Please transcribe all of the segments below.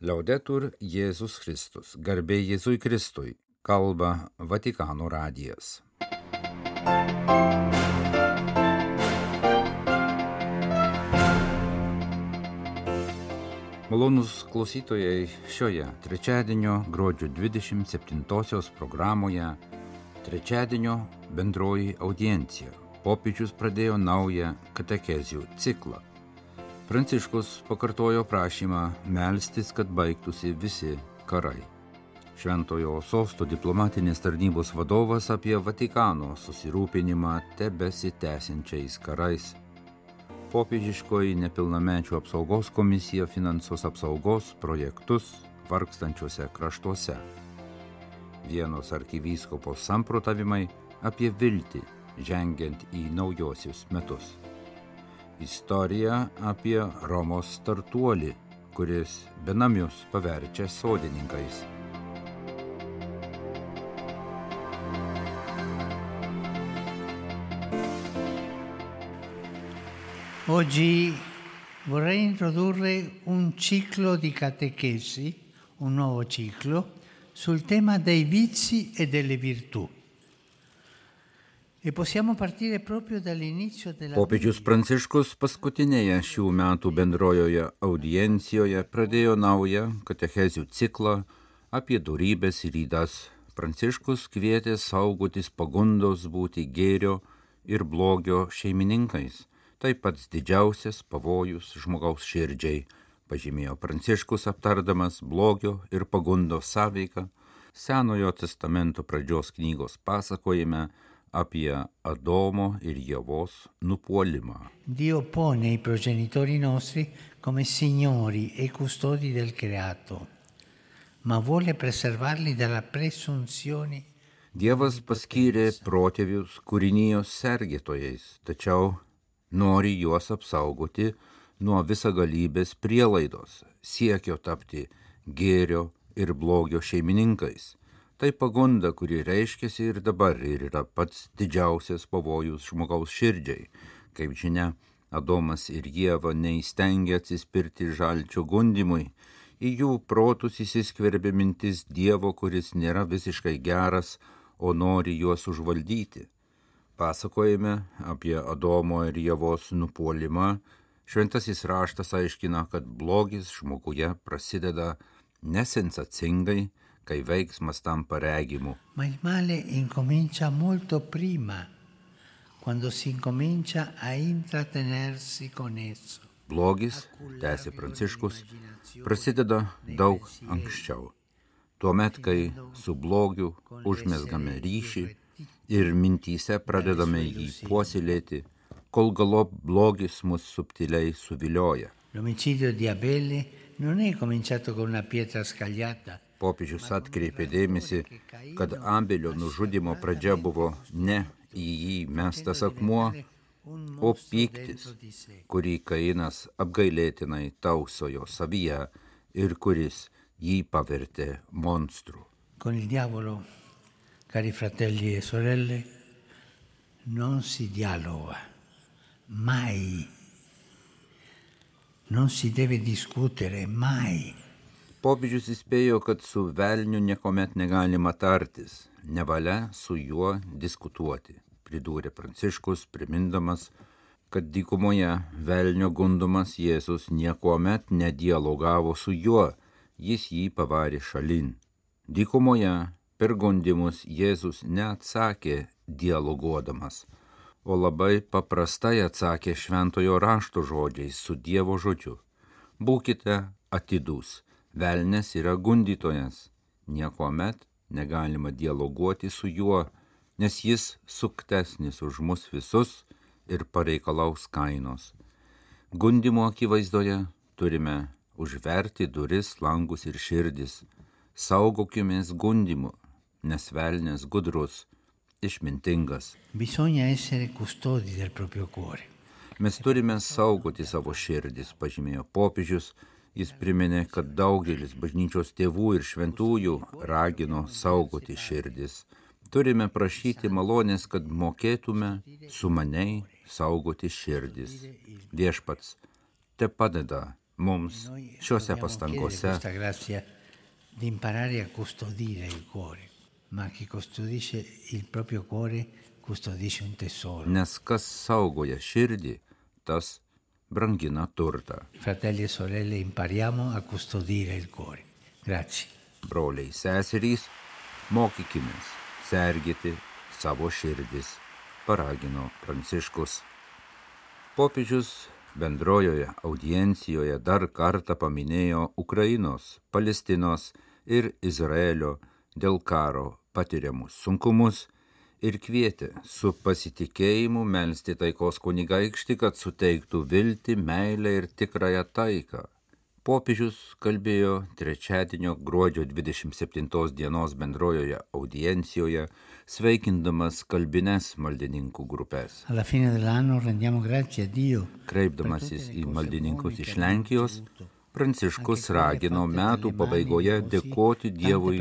Liaudetur Jėzus Kristus, garbė Jėzui Kristui, kalba Vatikano radijas. Malonus klausytojai šioje trečiadienio gruodžio 27 programoje trečiadienio bendroji audiencija. Popiežius pradėjo naują katekezių ciklą Pranciškus pakartojo prašymą melstis, kad baigtųsi visi karai. Šventojo sosto diplomatinės tarnybos vadovas apie Vatikano susirūpinimą tebesitęsiančiais karais. Popiežiškoji nepilnamečių apsaugos komisija finansuos apsaugos projektus vargstančiuose kraštuose. Vienos arkivyskopos samprotavimai apie viltį žengiant į naujosius metus istorija apie Romos startuolį, kuris benamius paverčia sodininkais. Oggi vorrei introdurre un ciclo di catechesi, un nuovo ciclo, sul tema dei vizi e delle virtù. E Popiežius Pranciškus paskutinėje šių metų bendrojoje audiencijoje pradėjo naują katechezių ciklą apie durybės ir rydas. Pranciškus kvietė saugotis pagundos būti gėrio ir blogio šeimininkais. Tai pats didžiausias pavojus žmogaus širdžiai, pažymėjo Pranciškus aptardamas blogio ir pagundos sąveiką Senojo testamento pradžios knygos pasakojime apie Adomo ir Jėvos nupuolimą. Dio pone i progenitori nostri come signori e custodi del creato, ma vuole preservarli dalla presunzione. Dievas paskyrė protėvius kūrinijos sergėtojais, tačiau nori juos apsaugoti nuo visagalybės prielaidos, siekio tapti gėrio ir blogio šeimininkais Tai pagunda, kuri reiškiasi ir dabar ir yra pats didžiausias pavojus žmogaus širdžiai. Kaip žinia, Adomas ir Jėva neįstengia atsispirti žalčio gundimui, į jų protus įsiskverbė mintis Dievo, kuris nėra visiškai geras, o nori juos užvaldyti. Pasakojame apie Adomo ir Jėvos nupolimą. Šventasis raštas aiškina, kad blogis žmoguje prasideda nesensacingai, kai veiksmas tampa regimu. Ma il male incomincia molto prima, quando si incomincia a intrattenersi con esso. Blogis, tęsė Pranciškus, prasideda daug anksčiau. Tuomet, kai su blogiu užmesgame ryšį ir mintyse pradedame jį puoselėti, kol galop blogis mus subtiliai suvilioja. L'omicidio di Abele non è cominciato con una pietra scagliata, Popiežius atkreipė dėmesį, kad Abelio nužudimo pradžia buvo ne į jį mestas akmuo, o pyktis, kurį Kainas apgailėtinai tausojo savyje ir kuris jį pavertė monstru. Con il diavolo, cari fratelli e sorelle, non si dialoga mai, non si deve discutere mai. Popiežius įspėjo, kad su velniu niekuomet negalima tartis, nevalia su juo diskutuoti, pridūrė Pranciškus, primindamas, kad dykumoje velnio gundomas Jėzus niekuomet nedialogavo su juo, jis jį pavarė šalin. Dykumoje per gundimus Jėzus neatsakė dialoguodamas, o labai paprastai atsakė šventojo rašto žodžiais su Dievo žodžiu. Būkite atidus Velnes yra gundytojas, niekuomet negalima dialoguoti su juo, nes jis suktesnis už mus visus ir pareikalaus kainos. Gundimo akivaizdoje turime užverti duris, langus ir širdis, saugokimės gundimu, nes velnės gudrus, išmintingas. Mes turime saugoti savo širdis, pažymėjo popiežius, Jis priminė, kad daugelis bažnyčios tėvų ir šventųjų ragino saugoti širdis. Turime prašyti malonės, kad mokėtume sumaniai saugoti širdis. Viešpats te padeda Mums šiuose pastangose di imparare a custodire il cuore, ma chi custodisce il proprio cuore custodisce un tesoro. Nes kas saugoja širdį, tas brangina turtą. Fratelli e sorelle, impariamo a custodire il cuore. Grazie. Broliai, seserys, mokykimės sergėti savo širdis, paragino Pranciškus. Popiežius bendrojoje audiencijoje dar kartą paminėjo Ukrainos, Palestinos ir Izraelio dėl karo patiriamus sunkumus ir kvietė su pasitikėjimu melstį taikos kunigaikštį, kad suteiktų viltį, meilę ir tikrąją taiką. Popiežius kalbėjo trečiadienio gruodžio 27 dienos bendrojoje audiencijoje, sveikindamas kalbines maldininkų grupės. Kreipdamasis į maldininkus iš Lenkijos, Pranciškus ragino metų pabaigoje dėkoti Dievui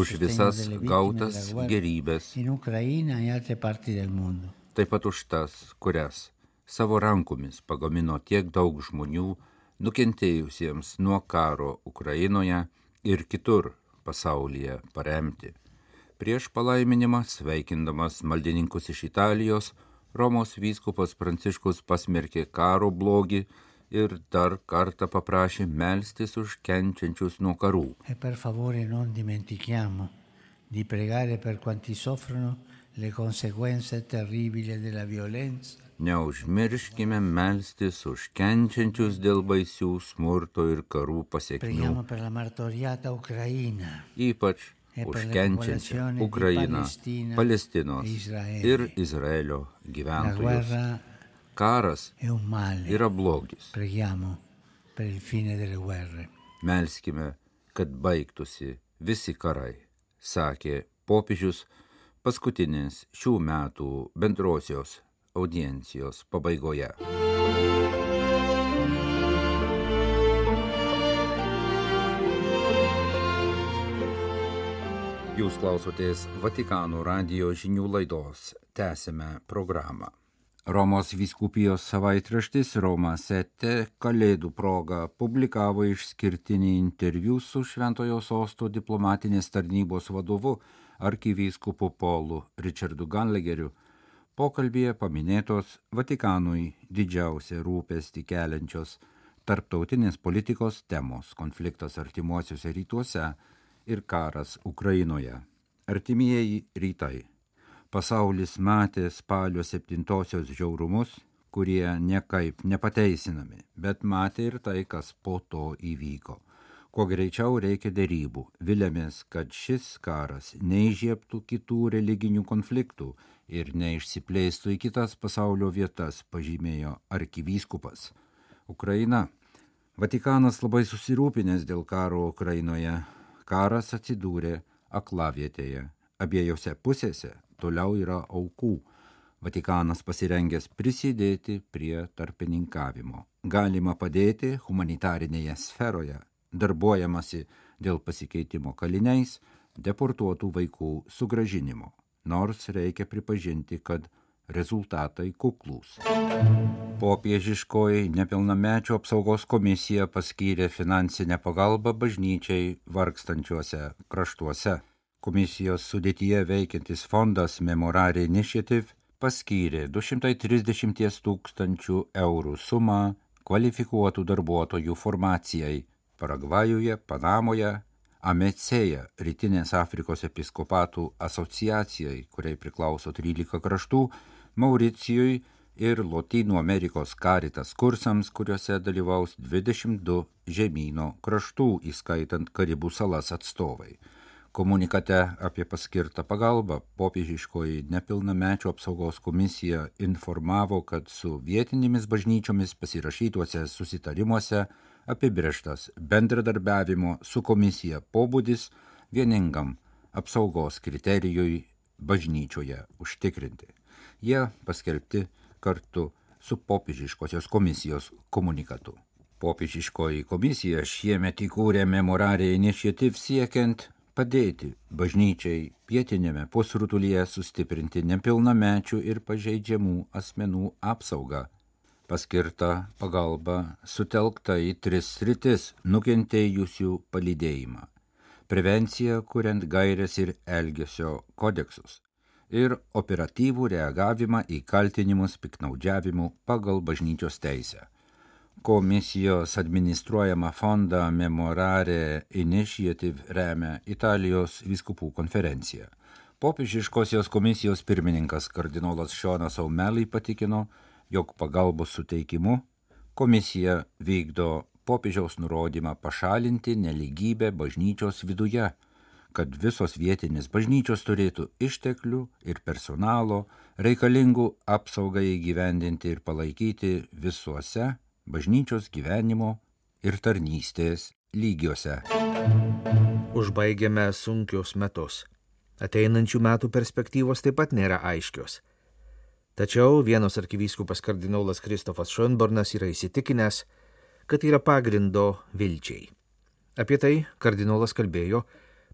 už visas gautas gerybės, taip pat už tas, kurias savo rankomis pagamino tiek daug žmonių, nukentėjusiems nuo karo Ukrainoje ir kitur pasaulyje paremti. Prieš palaiminimą sveikindamas maldininkus iš Italijos, Romos vyskupas Pranciškus pasmerkė karo blogį ir dar kartą paprašė melstis už kenčiančius nuo karų. E per favore non dimentichiamo di pregare per quanti soffrono le conseguenze terribili della violenza neužmirškime melstis už kenčiančius dėl baisių smurto ir karų pasiekmių. Ypač e už kenčiančią Ukrainą, Palestinos ir Izraelio gyventojus. Karas yra blogis. Melskime, kad baigtųsi visi karai, sakė popiežius paskutinės šių metų bendrosios audiencijos pabaigoje. Jūs klausotės Vatikano radio žinių laidos. Tęsime programą. Romos vyskupijos savaitraštis Roma Sete Kalėdų proga publikavo išskirtinį interviu su Šventojo sosto diplomatinės tarnybos vadovu arkivyskupu Polu Richardu Ganlegeriu Pokalbėje paminėtos Vatikanui didžiausia rūpesti keliančios tarptautinės politikos temos - konfliktas artimuosiuose rytuose ir karas Ukrainoje. Artimieji rytai. Pasaulis matė spalio septintosios žiaurumus, kurie niekaip nepateisinami, bet matė ir tai, kas po to įvyko. Kuo greičiau reikia dėrybų. Vilėmės, kad šis karas neižieptų kitų religinių konfliktų ir neišsiplėstų į kitas pasaulio vietas, pažymėjo arkivyskupas. Ukraina. Vatikanas labai susirūpinęs dėl karo Ukrainoje. Karas atsidūrė aklavietėje. Abiejose pusėse toliau yra aukų. Vatikanas pasirengęs prisidėti prie tarpininkavimo. Galima padėti humanitarinėje sferoje, darbuojamasi dėl pasikeitimo kaliniais, deportuotų vaikų sugražinimo nors reikia pripažinti, kad rezultatai kuklūs. Popiežiškoji nepilnamečių apsaugos komisija paskyrė finansinę pagalbą bažnyčiai vargstančiuose kraštuose. Komisijos sudėtyje veikiantis fondas Memorare Initiative paskyrė 230 tūkstančių eurų sumą kvalifikuotų darbuotojų formacijai Paragvajuje, Panamoje, Amecėja, Rytinės Afrikos episkopatų asociacijai, kuriai priklauso 13 kraštų, Mauricijui ir Lotynų Amerikos karitas kursams, kuriuose dalyvaus 22 žemynų kraštų, įskaitant Karibų salas atstovai. Komunikate apie paskirtą pagalbą popiežiškoji nepilnamečių apsaugos komisija informavo, kad su vietinėmis bažnyčiomis pasirašytuose susitarimuose apibrieštas bendradarbiavimo su komisija pobūdis vieningam apsaugos kriterijui bažnyčioje užtikrinti. Jie paskelbti kartu su popiežiškosios komisijos komunikatu. Popiežiškoji komisija šiemet įkūrė memorarė iniciatyv siekiant padėti bažnyčiai pietinėme pusrutulyje sustiprinti nepilnamečių ir pažeidžiamų asmenų apsaugą Paskirta pagalba sutelkta į tris sritis nukentėjusių palydėjimą. Prevencija, kuriant gairias ir elgesio kodeksus. Ir operatyvų reagavimą į kaltinimus piknaudžiavimu pagal bažnyčios teisę komisijos administruojamą fondą Memorare Initiative remia Italijos viskupų konferencija. Popiežiškosios komisijos pirmininkas kardinolas Šonas Aumelai patikino, jog pagalbos suteikimu komisija vykdo popiežiaus nurodymą pašalinti neligybę bažnyčios viduje, kad visos vietinės bažnyčios turėtų išteklių ir personalo reikalingų apsaugai įgyvendinti ir palaikyti visuose bažnyčios gyvenimo ir tarnystės lygiuose. Užbaigėme sunkius metus. Ateinančių metų perspektyvos taip pat nėra aiškios. Tačiau vienas arkivyskupas kardinolas Kristofas Šonbornas yra įsitikinęs, kad yra pagrindo vilčiai. Apie tai kardinolas kalbėjo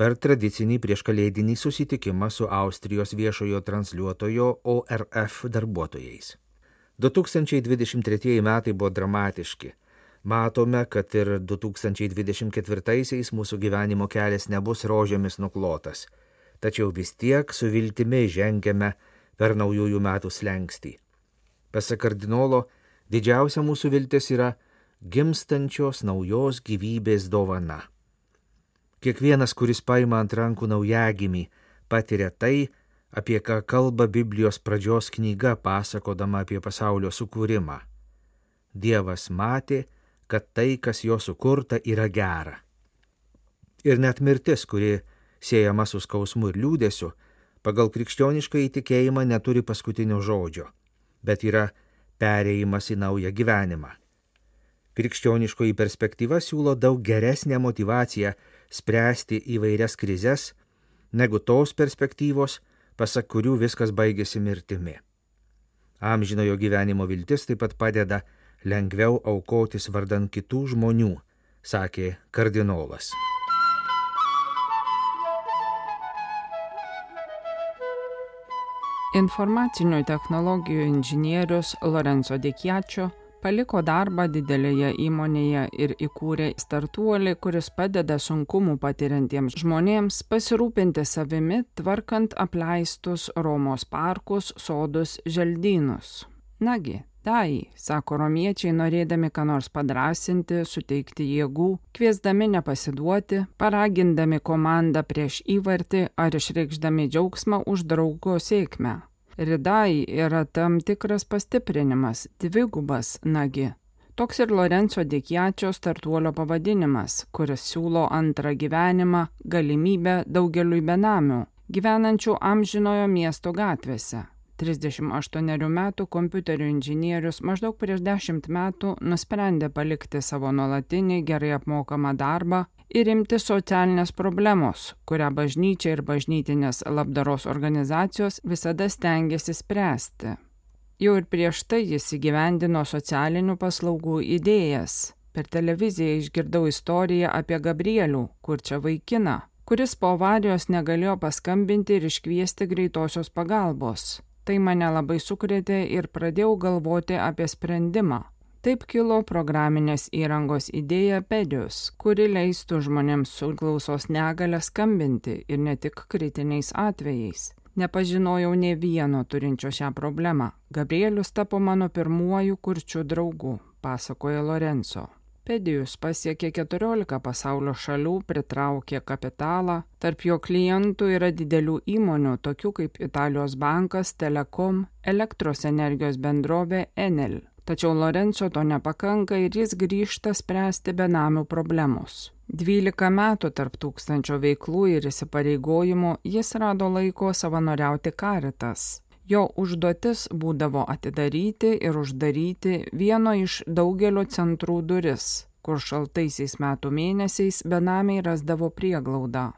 per tradicinį prieškalėdinį susitikimą su Austrijos viešojo transliuotojo ORF darbuotojais. 2023 metai buvo dramatiški. Matome, kad ir 2024-aisiais mūsų gyvenimo kelias nebus rožėmis nuklotas. Tačiau vis tiek su viltimi žengiame per naujųjų metų slengstį. Pasak kardinolo, didžiausia mūsų viltis yra gimstančios naujos gyvybės dovana. Kiekvienas, kuris paima ant rankų naujagimį, patiria tai, apie ką kalba Biblijos pradžios knyga pasakodama apie pasaulio sukūrimą. Dievas matė, kad tai, kas jo sukurta, yra gera. Ir net mirtis, kuri siejama su skausmu ir liūdėsiu, pagal krikščionišką įtikėjimą neturi paskutinio žodžio, bet yra pereimas į naują gyvenimą. Krikščioniškoji perspektyva siūlo daug geresnę motivaciją spręsti įvairias krizes, negu tos perspektyvos, pasak kurių viskas baigėsi mirtimi. Amžinojo gyvenimo viltis taip pat padeda lengviau aukotis vardan kitų žmonių, sakė kardinolas. Informacinių technologijų inžinierius Lorenzo Dekiačio paliko darbą didelėje įmonėje ir įkūrė startuolį, kuris padeda sunkumų patiriantiems žmonėms pasirūpinti savimi, tvarkant apleistus Romos parkus, sodus, želdynus. Nagi, tai, sako romiečiai, norėdami ką nors padrasinti, suteikti jėgų, kviesdami nepasiduoti, paragindami komandą prieš įvartį ar išreikšdami džiaugsmą už draugo sėkmę. Ridai yra tam tikras pastiprinimas, dvigubas nagi. Toks ir Lorenzo Dikiačio startuolio pavadinimas, kuris siūlo antrą gyvenimą, galimybę daugeliui benamių, gyvenančių amžinojo miesto gatvėse. 38 metų kompiuterių inžinierius maždaug prieš 10 metų nusprendė palikti savo nuolatinį gerai apmokamą darbą ir imti socialinės problemos, kurią bažnyčia ir bažnytinės labdaros organizacijos visada stengiasi spręsti. Jau ir prieš tai jis įgyvendino socialinių paslaugų idėjas. Per televiziją išgirdau istoriją apie Gabrielių, kur čia vaikina, kuris po avarijos negalėjo paskambinti ir iškviesti greitosios pagalbos. Tai mane labai sukrėtė ir pradėjau galvoti apie sprendimą Taip kilo programinės įrangos idėja Pedius, kuri leistų žmonėms su klausos negale skambinti ir ne tik kritiniais atvejais. Nepažinojau ne vieno turinčio šią problemą. Gabrielius tapo mano pirmuoju kurčiu draugu, pasakoja Lorenzo. Pedijus pasiekė 14 pasaulio šalių, pritraukė kapitalą, tarp jo klientų yra didelių įmonių, tokių kaip Italijos bankas, Telekom, elektros energijos bendrovė Enel. Tačiau Lorenzo to nepakanka ir jis grįžta spręsti benamių problemos. 12 metų tarp tūkstančio veiklų ir įsipareigojimų jis rado laiko savanoriauti karitas. Jo užduotis būdavo atidaryti ir uždaryti vieno iš daugelio centrų duris, kur šaltaisiais metų mėnesiais benamiai rasdavo prieglaudą.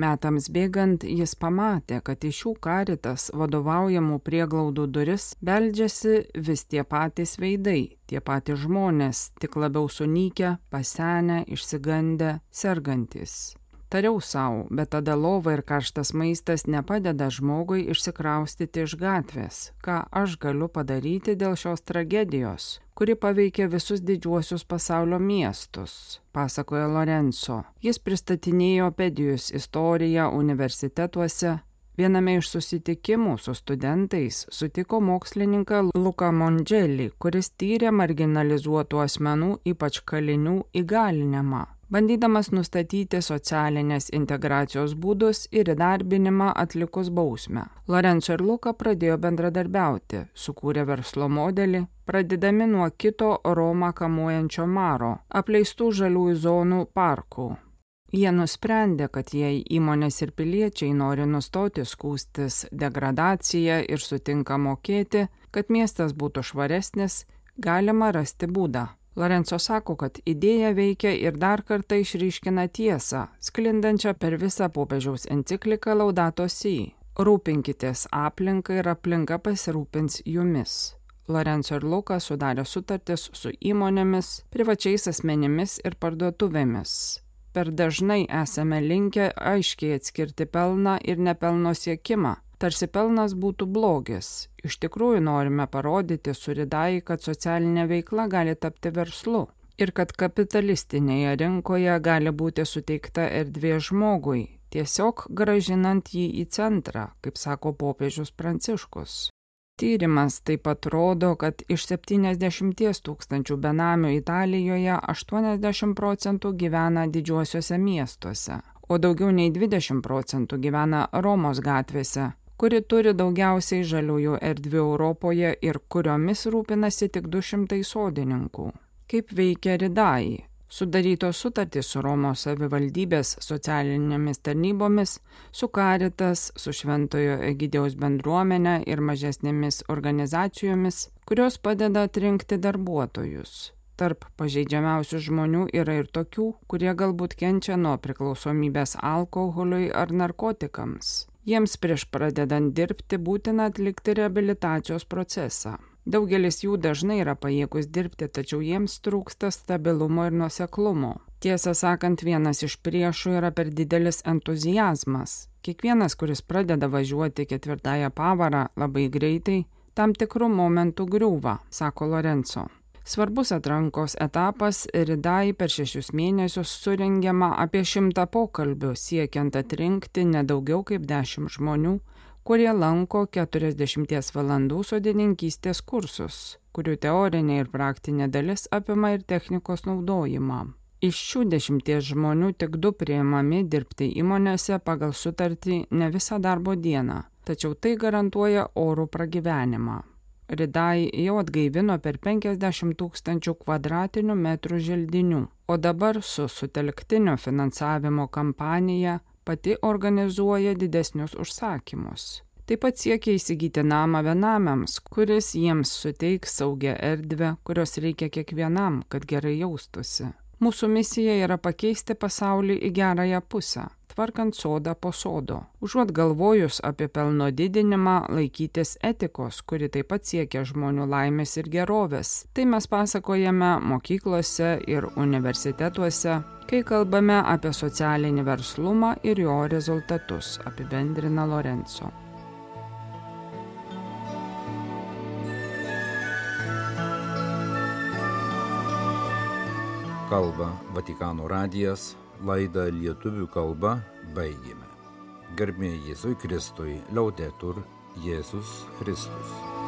Metams bėgant jis pamatė, kad iš šių karitas vadovaujamų prieglaudų duris beldžiasi vis tie patys veidai, tie patys žmonės, tik labiau sunykę, pasenę, išsigandę, sergantis. Tariau savo, bet tada lova ir karštas maistas nepadeda žmogui išsikraustyti iš gatvės. Ką aš galiu padaryti dėl šios tragedijos, kuri paveikė visus didžiuosius pasaulio miestus, pasakoja Lorenzo. Jis pristatinėjo pedijus istoriją universitetuose, Viename iš susitikimų su studentais sutiko mokslininką Luką Mondželį, kuris tyrė marginalizuotų asmenų, ypač kalinių, įgalinimą bandydamas nustatyti socialinės integracijos būdus ir įdarbinimą atlikus bausmę. Lorenzo ir Luka pradėjo bendradarbiauti, sukūrė verslo modelį, pradedami nuo kito Romą kamuojančio maro, apleistų žaliųjų zonų parkų. Jie nusprendė, kad jei įmonės ir piliečiai nori nustoti skūstis degradaciją ir sutinka mokėti, kad miestas būtų švaresnis, galima rasti būdą. Lorenzo sako, kad idėja veikia ir dar kartą išryškina tiesą, sklindančią per visą popiežiaus encikliką Laudato Si. Rūpinkitės aplinką ir aplinka pasirūpins jumis. Lorenzo ir Luka sudarė sutartis su įmonėmis, privačiais asmenimis ir parduotuvėmis. Per dažnai esame linkę aiškiai atskirti pelną ir nepelno siekimą, tarsi pelnas būtų blogis. Iš tikrųjų norime parodyti suridai, kad socialinė veikla gali tapti verslu ir kad kapitalistinėje rinkoje gali būti suteikta erdvė žmogui, tiesiog gražinant jį į centrą, kaip sako popiežius Pranciškus. Tyrimas taip pat rodo, kad iš 70 tūkstančių benamių Italijoje 80 procentų gyvena didžiuosiuose miestuose, o daugiau nei 20 procentų gyvena Romos gatvėse, kuri turi daugiausiai žaliųjų erdvių Europoje ir kuriomis rūpinasi tik 200 sodininkų. Kaip veikia Ridai? Sudarytos sutartys su Romos savivaldybės socialinėmis tarnybomis, su Karitas, su Šventojo Egidiaus bendruomenė ir mažesnėmis organizacijomis, kurios padeda atrinkti darbuotojus. Tarp pažeidžiamiausių žmonių yra ir tokių, kurie galbūt kenčia nuo priklausomybės alkoholiui ar narkotikams. Jiems prieš pradedant dirbti būtina atlikti reabilitacijos procesą. Daugelis jų dažnai yra pajėgus dirbti, tačiau jiems trūksta stabilumo ir nuseklumo. Tiesą sakant, vienas iš priešų yra per didelis entuzijazmas. Kiekvienas, kuris pradeda važiuoti ketvirtąją pavarą labai greitai, tam tikrų momentų griūva, sako Lorenzo. Svarbus atrankos etapas Ridai per šešius mėnesius surengiama apie šimtą pokalbių, siekiant atrinkti nedaugiau kaip dešimt žmonių, kurie lanko 40 valandų sodininkystės kursus, kurių teorinė ir praktinė dalis apima ir technikos naudojimą. Iš šių dešimties žmonių tik du prieimami dirbti įmonėse pagal sutartį ne visą darbo dieną, tačiau tai garantuoja orų pragyvenimą. Ridai jau atgaivino per 50 tūkstančių kvadratinių metrų želdinių, o dabar su sutelktinio finansavimo kampanija pati organizuoja didesnius užsakymus. Taip pat siekia įsigyti namą vienamiams, kuris jiems suteiks saugią erdvę, kurios reikia kiekvienam, kad gerai jaustųsi. Mūsų misija yra pakeisti pasaulį į gerąją pusę tvarkant sodą po sodo. Užuot galvojus apie pelno didinimą, laikytis etikos, kuri taip pat siekia žmonių laimės ir gerovės. Tai mes pasakojame mokyklose ir universitetuose, kai kalbame apie socialinį verslumą ir jo rezultatus, apibendrina Lorenzo. Kalba Vatikano radijas laidą lietuvių kalba baigėme. Garbėjai Jėzui Kristui, liaudetur Jėzus Kristus.